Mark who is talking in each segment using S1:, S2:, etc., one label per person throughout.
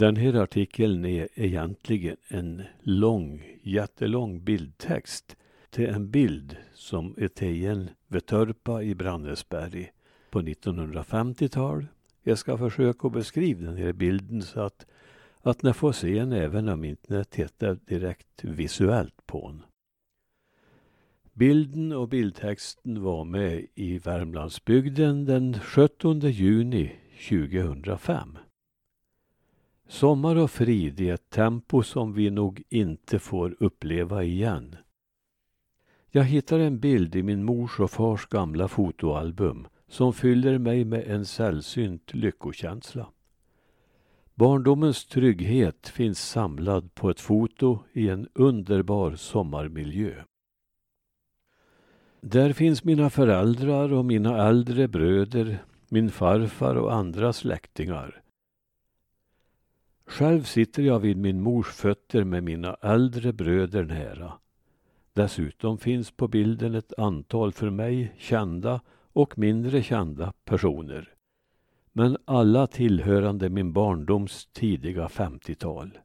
S1: Den här artikeln är egentligen en lång, jättelång bildtext till en bild som är tagen vid Törpa i Brannäsberg på 1950-tal. Jag ska försöka beskriva den här bilden så att, att ni får se den även om inte ni tittar direkt visuellt på den. Bilden och bildtexten var med i Värmlandsbygden den 17 juni 2005. Sommar och frid i ett tempo som vi nog inte får uppleva igen. Jag hittar en bild i min mors och fars gamla fotoalbum som fyller mig med en sällsynt lyckokänsla. Barndomens trygghet finns samlad på ett foto i en underbar sommarmiljö. Där finns mina föräldrar och mina äldre bröder, min farfar och andra släktingar. Själv sitter jag vid min mors fötter med mina äldre bröder nära. Dessutom finns på bilden ett antal för mig kända och mindre kända personer. Men alla tillhörande min barndoms tidiga 50-tal.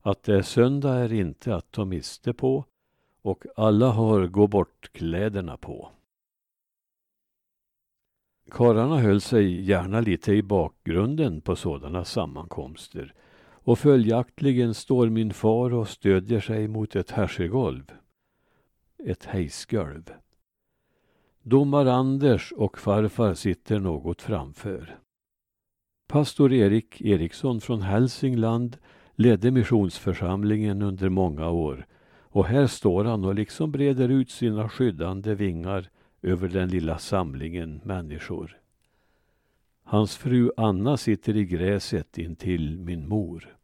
S1: Att det är söndag är inte att ta miste på och alla har gå bort-kläderna på. Karlarna höll sig gärna lite i bakgrunden på sådana sammankomster och följaktligen står min far och stödjer sig mot ett härsegolv. Ett hejsgolv. Domar Anders och farfar sitter något framför. Pastor Erik Eriksson från Hälsingland ledde missionsförsamlingen under många år och här står han och liksom breder ut sina skyddande vingar över den lilla samlingen människor. Hans fru Anna sitter i gräset intill min mor.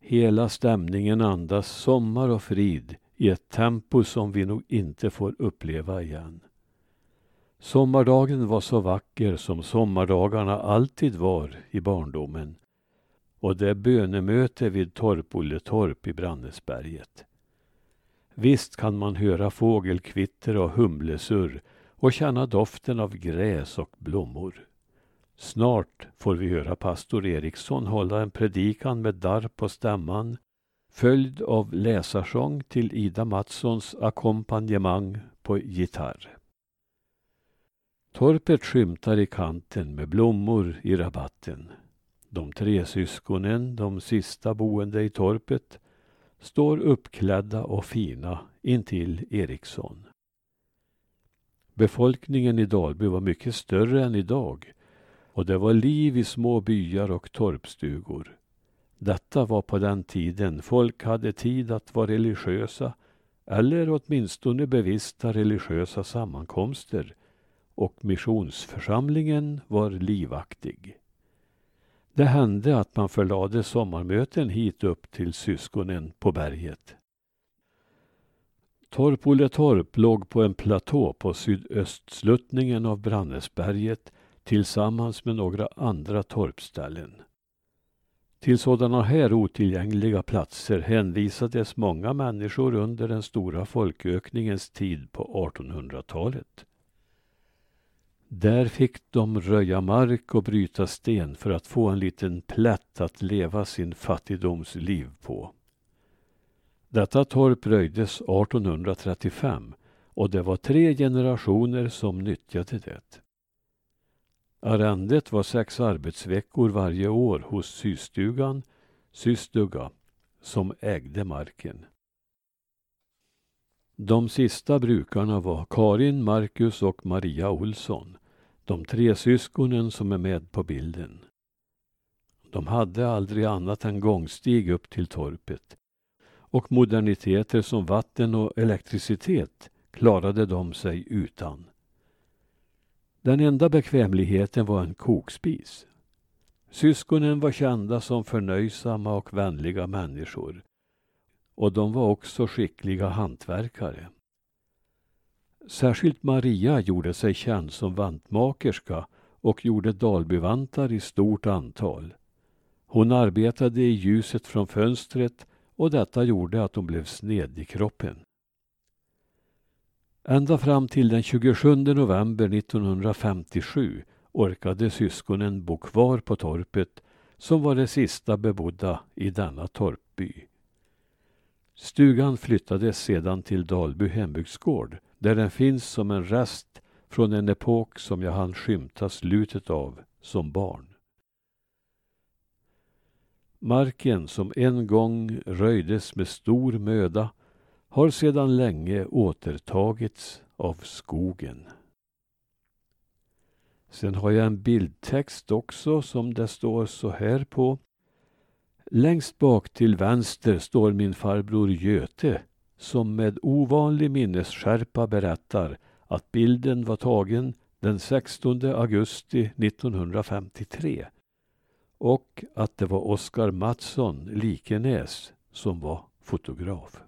S1: Hela stämningen andas sommar och frid i ett tempo som vi nog inte får uppleva igen. Sommardagen var så vacker som sommardagarna alltid var i barndomen och det bönemöte vid Torpolletorp i Brannesberget. Visst kan man höra fågelkvitter och humlesurr och känna doften av gräs och blommor. Snart får vi höra pastor Eriksson hålla en predikan med darr på stämman följd av läsarsång till Ida Mattssons ackompanjemang på gitarr. Torpet skymtar i kanten med blommor i rabatten. De tre syskonen, de sista boende i torpet, står uppklädda och fina intill Eriksson. Befolkningen i Dalby var mycket större än idag och det var liv i små byar och torpstugor. Detta var på den tiden folk hade tid att vara religiösa eller åtminstone bevista religiösa sammankomster och missionsförsamlingen var livaktig. Det hände att man förlade sommarmöten hit upp till syskonen på berget. Torp låg på en platå på sydöstsluttningen av Brannäsberget tillsammans med några andra torpställen. Till sådana här otillgängliga platser hänvisades många människor under den stora folkökningens tid på 1800-talet. Där fick de röja mark och bryta sten för att få en liten plätt att leva sin fattigdomsliv på. Detta torp röjdes 1835 och det var tre generationer som nyttjade det. Arrendet var sex arbetsveckor varje år hos systugan, systuga, som ägde marken. De sista brukarna var Karin, Marcus och Maria Olsson, de tre syskonen som är med på bilden. De hade aldrig annat än gångstig upp till torpet och moderniteter som vatten och elektricitet klarade de sig utan. Den enda bekvämligheten var en kokspis. Syskonen var kända som förnöjsamma och vänliga människor och de var också skickliga hantverkare. Särskilt Maria gjorde sig känd som vantmakerska och gjorde Dalbyvantar i stort antal. Hon arbetade i ljuset från fönstret och detta gjorde att hon blev sned i kroppen. Ända fram till den 27 november 1957 orkade syskonen bo kvar på torpet som var det sista bebodda i denna torpby. Stugan flyttades sedan till Dalby hembygdsgård där den finns som en rest från en epok som jag hann skymta slutet av som barn. Marken som en gång röjdes med stor möda har sedan länge återtagits av skogen. Sen har jag en bildtext också som det står så här på. Längst bak till vänster står min farbror Göte som med ovanlig minnesskärpa berättar att bilden var tagen den 16 augusti 1953 och att det var Oskar Mattsson Likenäs som var fotograf.